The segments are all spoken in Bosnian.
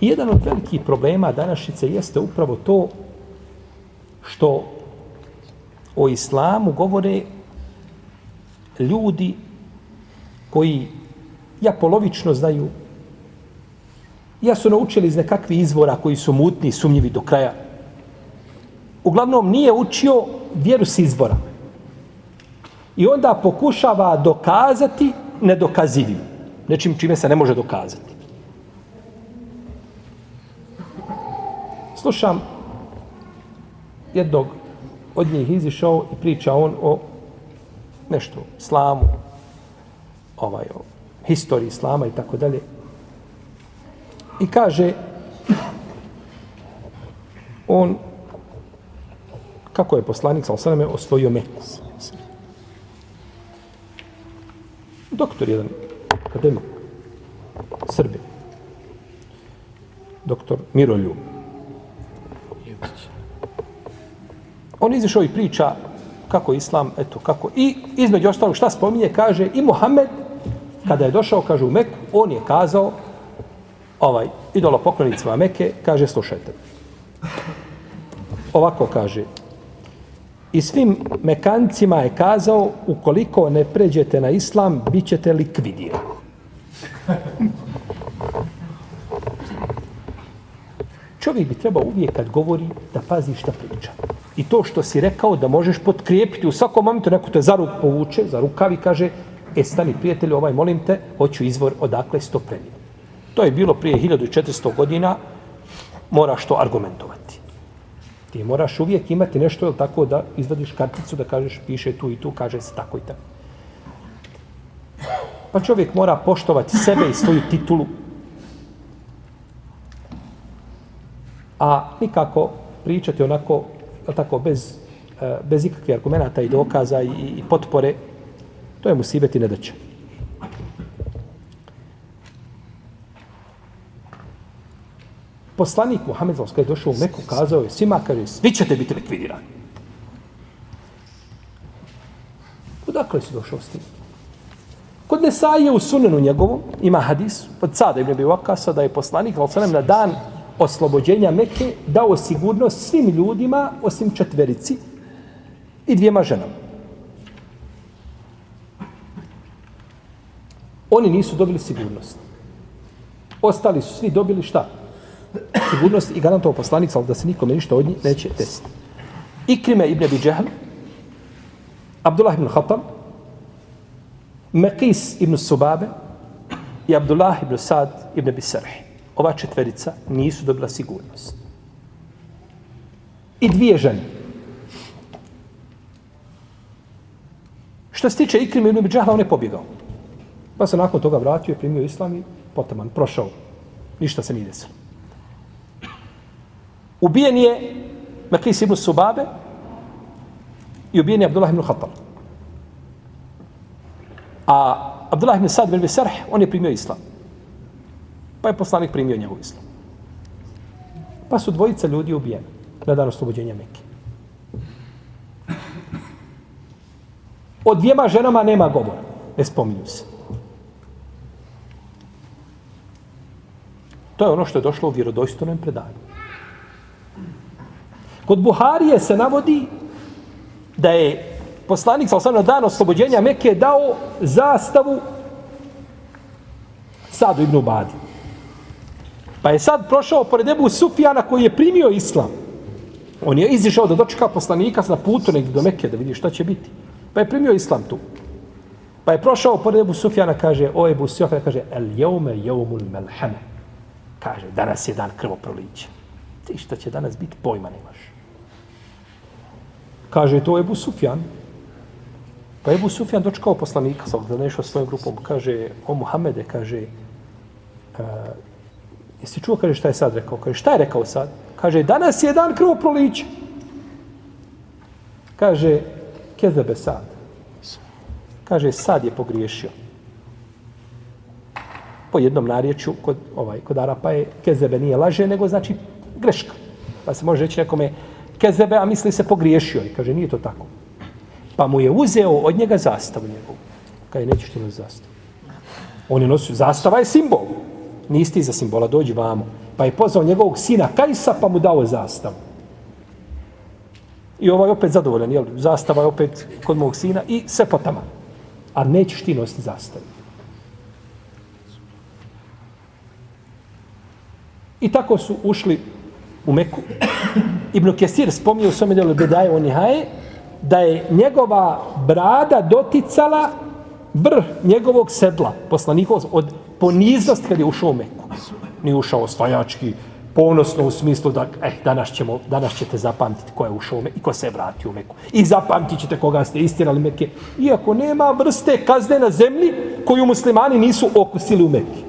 Jedan od velikih problema današnjice jeste upravo to što o islamu govore ljudi koji ja polovično znaju ja su naučili iz nekakvih izvora koji su mutni i sumnjivi do kraja. Uglavnom nije učio vjeru s izbora. I onda pokušava dokazati nedokazivim. Nečim čime se ne može dokazati. Slušam jednog od njih izišao i priča on o nešto, islamu, ovaj, o historiji islama i tako dalje. I kaže on kako je poslanik sa osaname osvojio Meku. Doktor jedan, akademik, Srbi. Doktor Miroljub. On izišao i priča kako islam, eto kako. I između ostalog šta spominje, kaže i Muhammed, kada je došao, kaže u Meku, on je kazao, ovaj, idolo poklonicima Meke, kaže, slušajte. Ovako kaže, i svim mekancima je kazao, ukoliko ne pređete na islam, bit ćete likvidirani. Čovjek bi trebao uvijek kad govori da pazi šta priča. I to što si rekao da možeš potkrijepiti u svakom momentu, neko te za ruk povuče, za rukavi kaže, e stani prijatelju, ovaj molim te, hoću izvor odakle sto prenio. To je bilo prije 1400 godina, moraš to argumentovati. Ti moraš uvijek imati nešto, jel tako, da izvadiš karticu, da kažeš, piše tu i tu, kaže se tako i tako. Pa čovjek mora poštovati sebe i svoju titulu. A nikako pričati onako, tako, bez, e, bez ikakvih argumenta i dokaza i, i potpore, to je mu sibeti nedaće. poslanik Muhammed Zalska je došao u Meku, kazao je svima, kaže, svi ćete biti likvidirani. Odakle si došao s tim? Kod Nesaje u sunenu njegovom ima hadis od Sada ibn Abi Vakasa da je poslanik Zalska na dan oslobođenja Mekke dao sigurnost svim ljudima osim četverici i dvijema ženama. Oni nisu dobili sigurnost. Ostali su svi dobili šta? sigurnost i garantovao poslanik, ali da se nikome ništa od njih neće desiti. Ikrime ibn Abi Džehl, Abdullah ibn Khattab, Mekis ibn Subabe i Abdullah ibn Sad ibn Abi Ova četverica nisu dobila sigurnost. I dvije žene. Što se tiče Ikrim ibn Džahla, on je pobjegao. Pa se nakon toga vratio, primio islam i potaman, prošao. Ništa se nije desilo. Ubijen je Mekis ibn Subabe i ubijen je Abdullah ibn Khattab. A Abdullah ibn Sad ibn Sarh, on je primio islam. Pa je poslanik primio njegov islam. Pa su dvojica ljudi ubijeni na dan oslobođenja Mekke. Od dvijema ženama nema govora. Ne spominju se. To je ono što je došlo u vjerodostojnom predanju. Kod Buharije se navodi da je poslanik sa osnovno dan oslobođenja Mekke dao zastavu Sadu ibn Ubadi. Pa je sad prošao pored Ebu Sufijana koji je primio islam. On je izišao da dočeka poslanika na putu negdje do Mekke da vidi šta će biti. Pa je primio islam tu. Pa je prošao pored Ebu Sufijana, kaže, o Ebu Sufijana, kaže, el jeume jeumul melhame. Kaže, danas je dan krvoprolića. Ti šta će danas biti, pojma nemaš. Kaže to Ebu Sufjan. Pa Ebu Sufjan dočekao poslanika, sa da nešao svojom grupom, kaže, o Muhammede, kaže, uh, jesi čuo, kaže, šta je sad rekao? Kaže, šta je rekao sad? Kaže, danas je dan krvo proliče. Kaže, kezebe sad. Kaže, sad je pogriješio. Po jednom narječu, kod, ovaj, kod Arapa je, kezebe nije laže, nego znači greška. Pa se može reći nekome, kezebe, a misli se pogriješio. I kaže, nije to tako. Pa mu je uzeo od njega zastavu njegovu. Kaže, nećeš ti nositi zastavu. On je nosio, zastava je simbol nisi iza za simbola, dođi vamo. Pa je pozvao njegovog sina Kajsa, pa mu dao zastavu. I ovaj opet zadovoljan, jel? Zastava je opet kod mog sina i sve po tamo. A nećeš ti nositi zastavu. I tako su ušli u Meku. Ibn Kesir spomnio u svome djelu Bedaje o Nihaje, da je njegova brada doticala vrh njegovog sedla, poslanikov, od poniznost kad je ušao u Meku. Nije ušao osvajački, ponosno u smislu da eh, danas, ćemo, danas ćete zapamtiti ko je ušao u Meku i ko se je vratio u Meku. I zapamtit ćete koga ste istirali Meke. Iako nema vrste kazne na zemlji koju muslimani nisu okusili u Meku.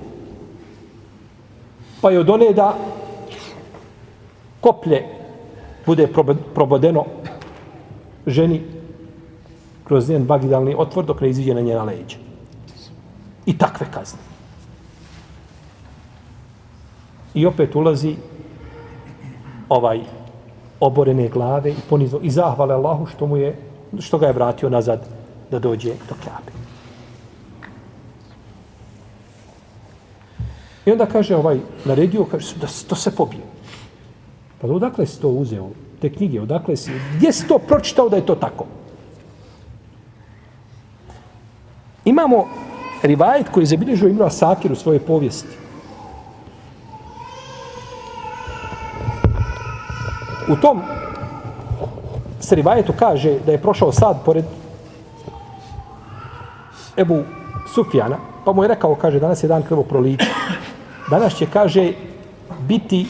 Pa je od one da koplje bude probodeno ženi kroz njen vagidalni otvor dok ne iziđe na njena leđa. I takve kazne. I opet ulazi ovaj oborene glave i ponizno i zahvale Allahu što mu je što ga je vratio nazad da dođe do Kabe. I onda kaže ovaj naredio kaže da to se pobije. Pa odakle si to uzeo? Te knjige, odakle si? Gdje si to pročitao da je to tako? Imamo rivajet koji je zabilježio Imra Sakir u svojoj povijesti. U tom se rivajetu kaže da je prošao sad pored Ebu Sufjana, pa mu je rekao, kaže, danas je dan krvo proliče. Danas će, kaže, biti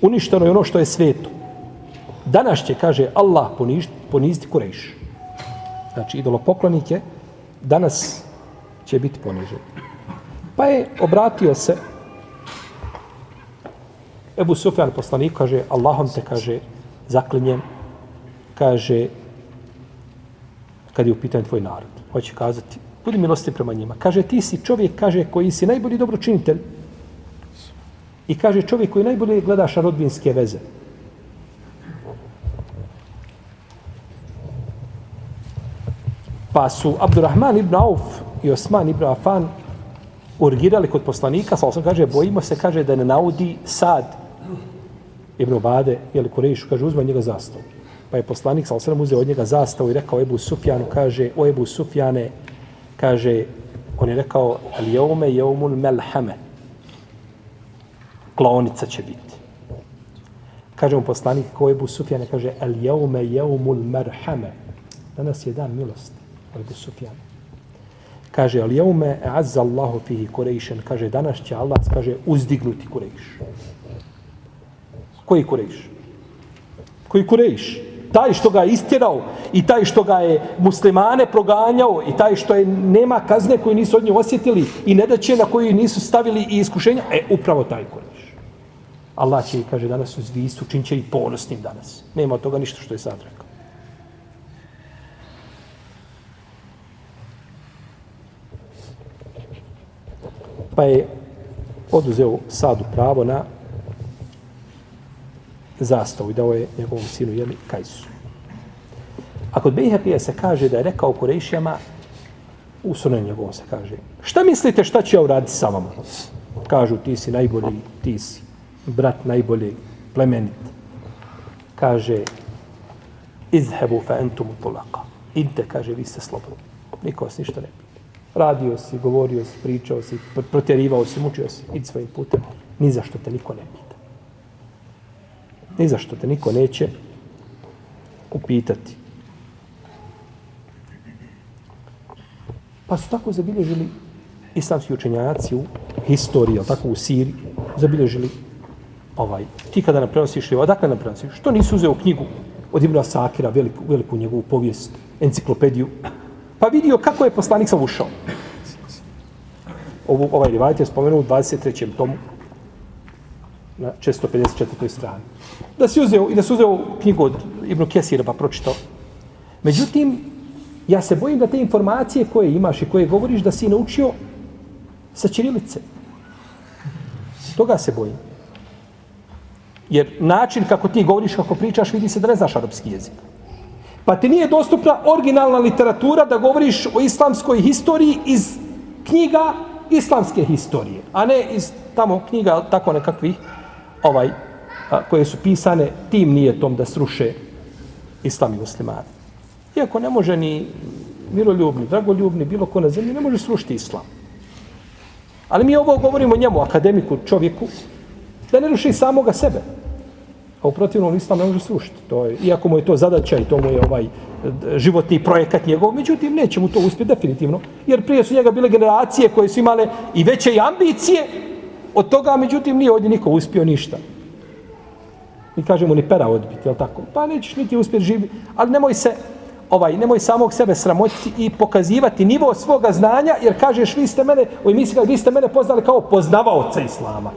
uništeno je ono što je sveto. Danas će, kaže, Allah poništi, poniziti Kurejš. Znači, idolopoklonike, danas će biti ponižen. Pa je obratio se Ebu Sufjan poslanik, kaže, Allahom te, kaže, zaklinjem, kaže, kad je u pitanju tvoj narod. Hoće kazati, budi milosti prema njima. Kaže, ti si čovjek, kaže, koji si najbolji dobročinitelj, I kaže čovjek koji najbolje gledaš na rodbinske veze. Pa su Abdurrahman ibn Auf i Osman ibn Afan urgirali kod poslanika, sa osam kaže, bojimo se, kaže, da ne naudi sad ibn Obade, jel Kurejišu, kaže, uzma njega zastavu. Pa je poslanik, sa osam uzeo od njega zastavu i rekao Ebu Sufjanu, kaže, o Ebu Sufjane, kaže, on je rekao, al jeume jeumul melhame, klonica će biti. Kaže mu poslanik ko Ebu Sufjane, kaže al jeume jeumul merhame. Danas je dan milosti. Ebu Sufjane. Kaže, al jeume azza Allahu fihi kurejšen. Kaže, danas će Allah, kaže, uzdignuti kurejš. Koji kurejš? Koji kurejš? Taj što ga je istjerao i taj što ga je muslimane proganjao i taj što je nema kazne koju nisu od nje osjetili i nedaće na koju nisu stavili i iskušenja, e, upravo taj kurejš. Allah će, kaže, danas u zvistu, čin će i ponosnim danas. Nema od toga ništa što je sad rekao. Pa je oduzeo sadu pravo na zastavu i dao je njegovom sinu, jeli, Kajsu. A kod Bejhekija se kaže da je rekao Kurešijama, u sunan njegovom se kaže, šta mislite šta će ja uraditi sa vama? Kažu, ti si najbolji, ti si brat najbolji plemenit, kaže, izhebu fa entum tulaka. Idite, kaže, vi ste slobodni. Niko vas ništa ne pita. Radio si, govorio si, pričao si, protjerivao si, mučio si, idi svojim putem. Ni zašto te niko ne pita. Ni zašto te niko neće upitati. Pa su tako zabilježili islamski učenjaci u historiji, tako u Siriji, zabilježili ovaj, ti kada nam prenosiš, odakle nam prenosiš? Što nisi uzeo knjigu od Ibn Asakira, veliku, veliku njegovu povijest, enciklopediju, pa vidio kako je poslanik sam ušao. Ovu, ovaj rivajt je spomenuo u 23. tomu na 654. strani. Da si uzeo, i da si uzeo knjigu od Ibn Kesira pa pročitao. Međutim, ja se bojim da te informacije koje imaš i koje govoriš da si naučio sa Čirilice. Toga se bojim. Jer način kako ti govoriš, kako pričaš, vidi se da ne znaš arapski jezik. Pa ti nije dostupna originalna literatura da govoriš o islamskoj historiji iz knjiga islamske historije, a ne iz tamo knjiga tako nekakvih ovaj a, koje su pisane tim nije tom da sruše islam i muslimani. Iako ne može ni miroljubni, dragoljubni, bilo ko na zemlji, ne može srušiti islam. Ali mi ovo govorimo njemu, akademiku, čovjeku, da ne ruši samoga sebe. A u protivnom islam ne može srušiti. To je, iako mu je to zadaća i to mu je ovaj životni projekat njegov, međutim neće mu to uspjeti definitivno, jer prije su njega bile generacije koje su imale i veće ambicije od toga, međutim nije ovdje niko uspio ništa. Mi kažemo ni pera odbiti, je tako? Pa nećeš niti uspjeti živjeti, ali nemoj se, ovaj, nemoj samog sebe sramotiti i pokazivati nivo svoga znanja, jer kažeš, vi ste mene, u emisiji vi ste mene poznali kao poznavaoca Islama.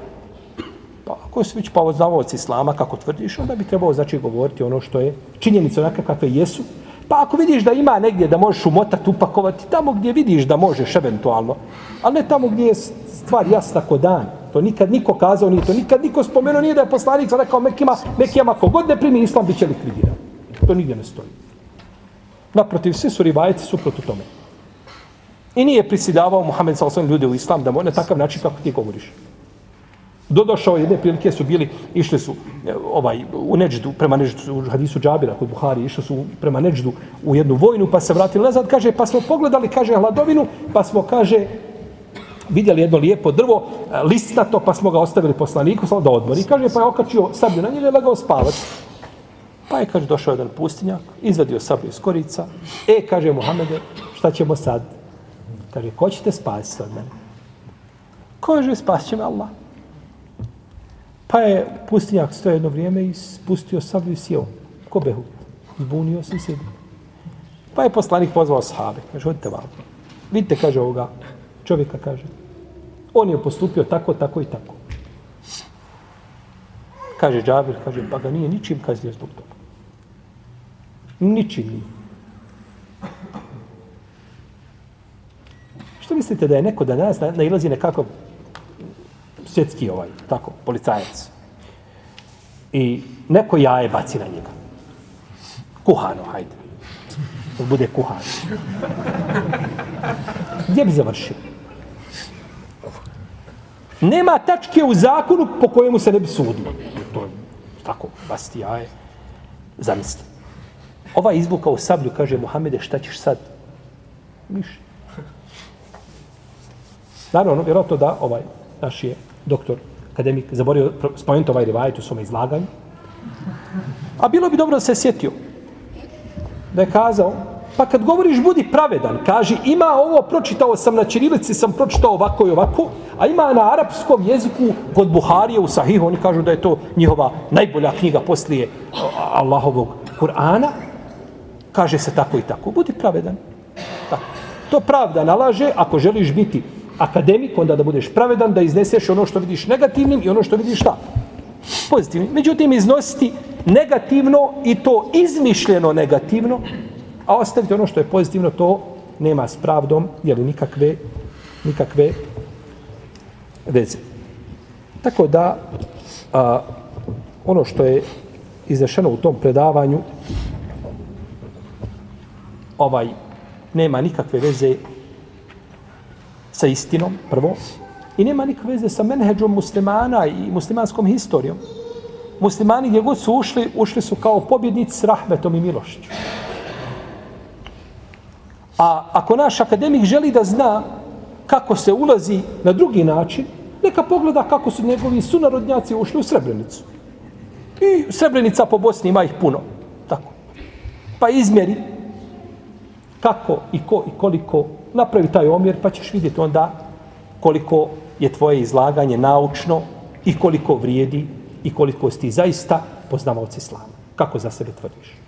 Pa ako si već poznavaoca Islama, kako tvrdiš, onda bi trebao znači govoriti ono što je činjenica onaka kakve jesu. Pa ako vidiš da ima negdje da možeš umotati, upakovati, tamo gdje vidiš da možeš eventualno, ali ne tamo gdje je stvar jasna ko dan. To nikad niko kazao, nije to nikad niko spomenuo, nije da je poslanik rekao Mekima, Mekijama, kogod ne primi islam, bit će likvidiran. To nigdje ne stoji. Naprotiv, svi su rivajci suprot tome. I nije prisidavao Muhammed sa osnovim ljudi u islam da mu na takav način kako ti govoriš. Dodošao jedne prilike su bili, išli su eh, ovaj, u Neđdu, prema Neđdu, u hadisu Džabira kod Buhari, išli su prema Neđdu u jednu vojnu, pa se vratili nazad, kaže, pa smo pogledali, kaže, hladovinu, pa smo, kaže, vidjeli jedno lijepo drvo, e, listnato, pa smo ga ostavili poslaniku, samo da odmori. Kaže, pa je okačio sablju na njega i legao spavac. Pa je, kaže, došao jedan pustinjak, izvadio sablju iz korica. E, kaže Muhammede, šta ćemo sad? Kaže, ko ćete spasiti od mene? Kaže, spasit će me Allah. Pa je pustinjak stoje jedno vrijeme i spustio sablju i sjeo. Ko behu? Zbunio se i sjedio. Pa je poslanik pozvao sahabe. Kaže, odite vam. Vidite, kaže ovoga, čovjeka, kaže. On je postupio tako, tako i tako. Kaže Džabir, kaže, pa ga nije ničim kaznio zbog toga. Ničim nije. Što mislite da je neko da nas nailazi nekakav svjetski ovaj, tako, policajac. I neko jaje baci na njega. Kuhano, hajde. Da bude kuhano. Gdje bi završio? Nema tačke u zakonu po kojemu se ne bi sudilo. To je tako, basti jaje. Zamisli. Ova izbuka u sablju kaže Muhammede, šta ćeš sad? Niš. Naravno, ono, vjerojatno da ovaj naš je doktor, akademik, zaborio spomenuti ovaj rivajet u svome izlaganju. A bilo bi dobro da se sjetio. Da je kazao, pa kad govoriš budi pravedan, kaži ima ovo, pročitao sam na čirilici, sam pročitao ovako i ovako, a ima na arapskom jeziku kod Buharije u Sahihu, oni kažu da je to njihova najbolja knjiga poslije Allahovog Kur'ana, kaže se tako i tako. Budi pravedan. Tako. To pravda nalaže ako želiš biti akademik, onda da budeš pravedan, da izneseš ono što vidiš negativnim i ono što vidiš šta? Pozitivnim. Međutim, iznositi negativno i to izmišljeno negativno, a ostaviti ono što je pozitivno, to nema s pravdom, jeli nikakve, nikakve veze. Tako da, a, ono što je izašeno u tom predavanju, ovaj, nema nikakve veze sa istinom, prvo, i nema nikakve veze sa menheđom muslimana i muslimanskom historijom. Muslimani gdje god su ušli, ušli su kao pobjednici s rahmetom i milošću. A ako naš akademik želi da zna kako se ulazi na drugi način, neka pogleda kako su njegovi sunarodnjaci ušli u Srebrenicu. I Srebrenica po Bosni ima ih puno. Tako. Pa izmjeri kako i ko i koliko napravi taj omjer, pa ćeš vidjeti onda koliko je tvoje izlaganje naučno i koliko vrijedi i koliko si ti zaista poznavaoci islama. Kako za sebe tvrdiš?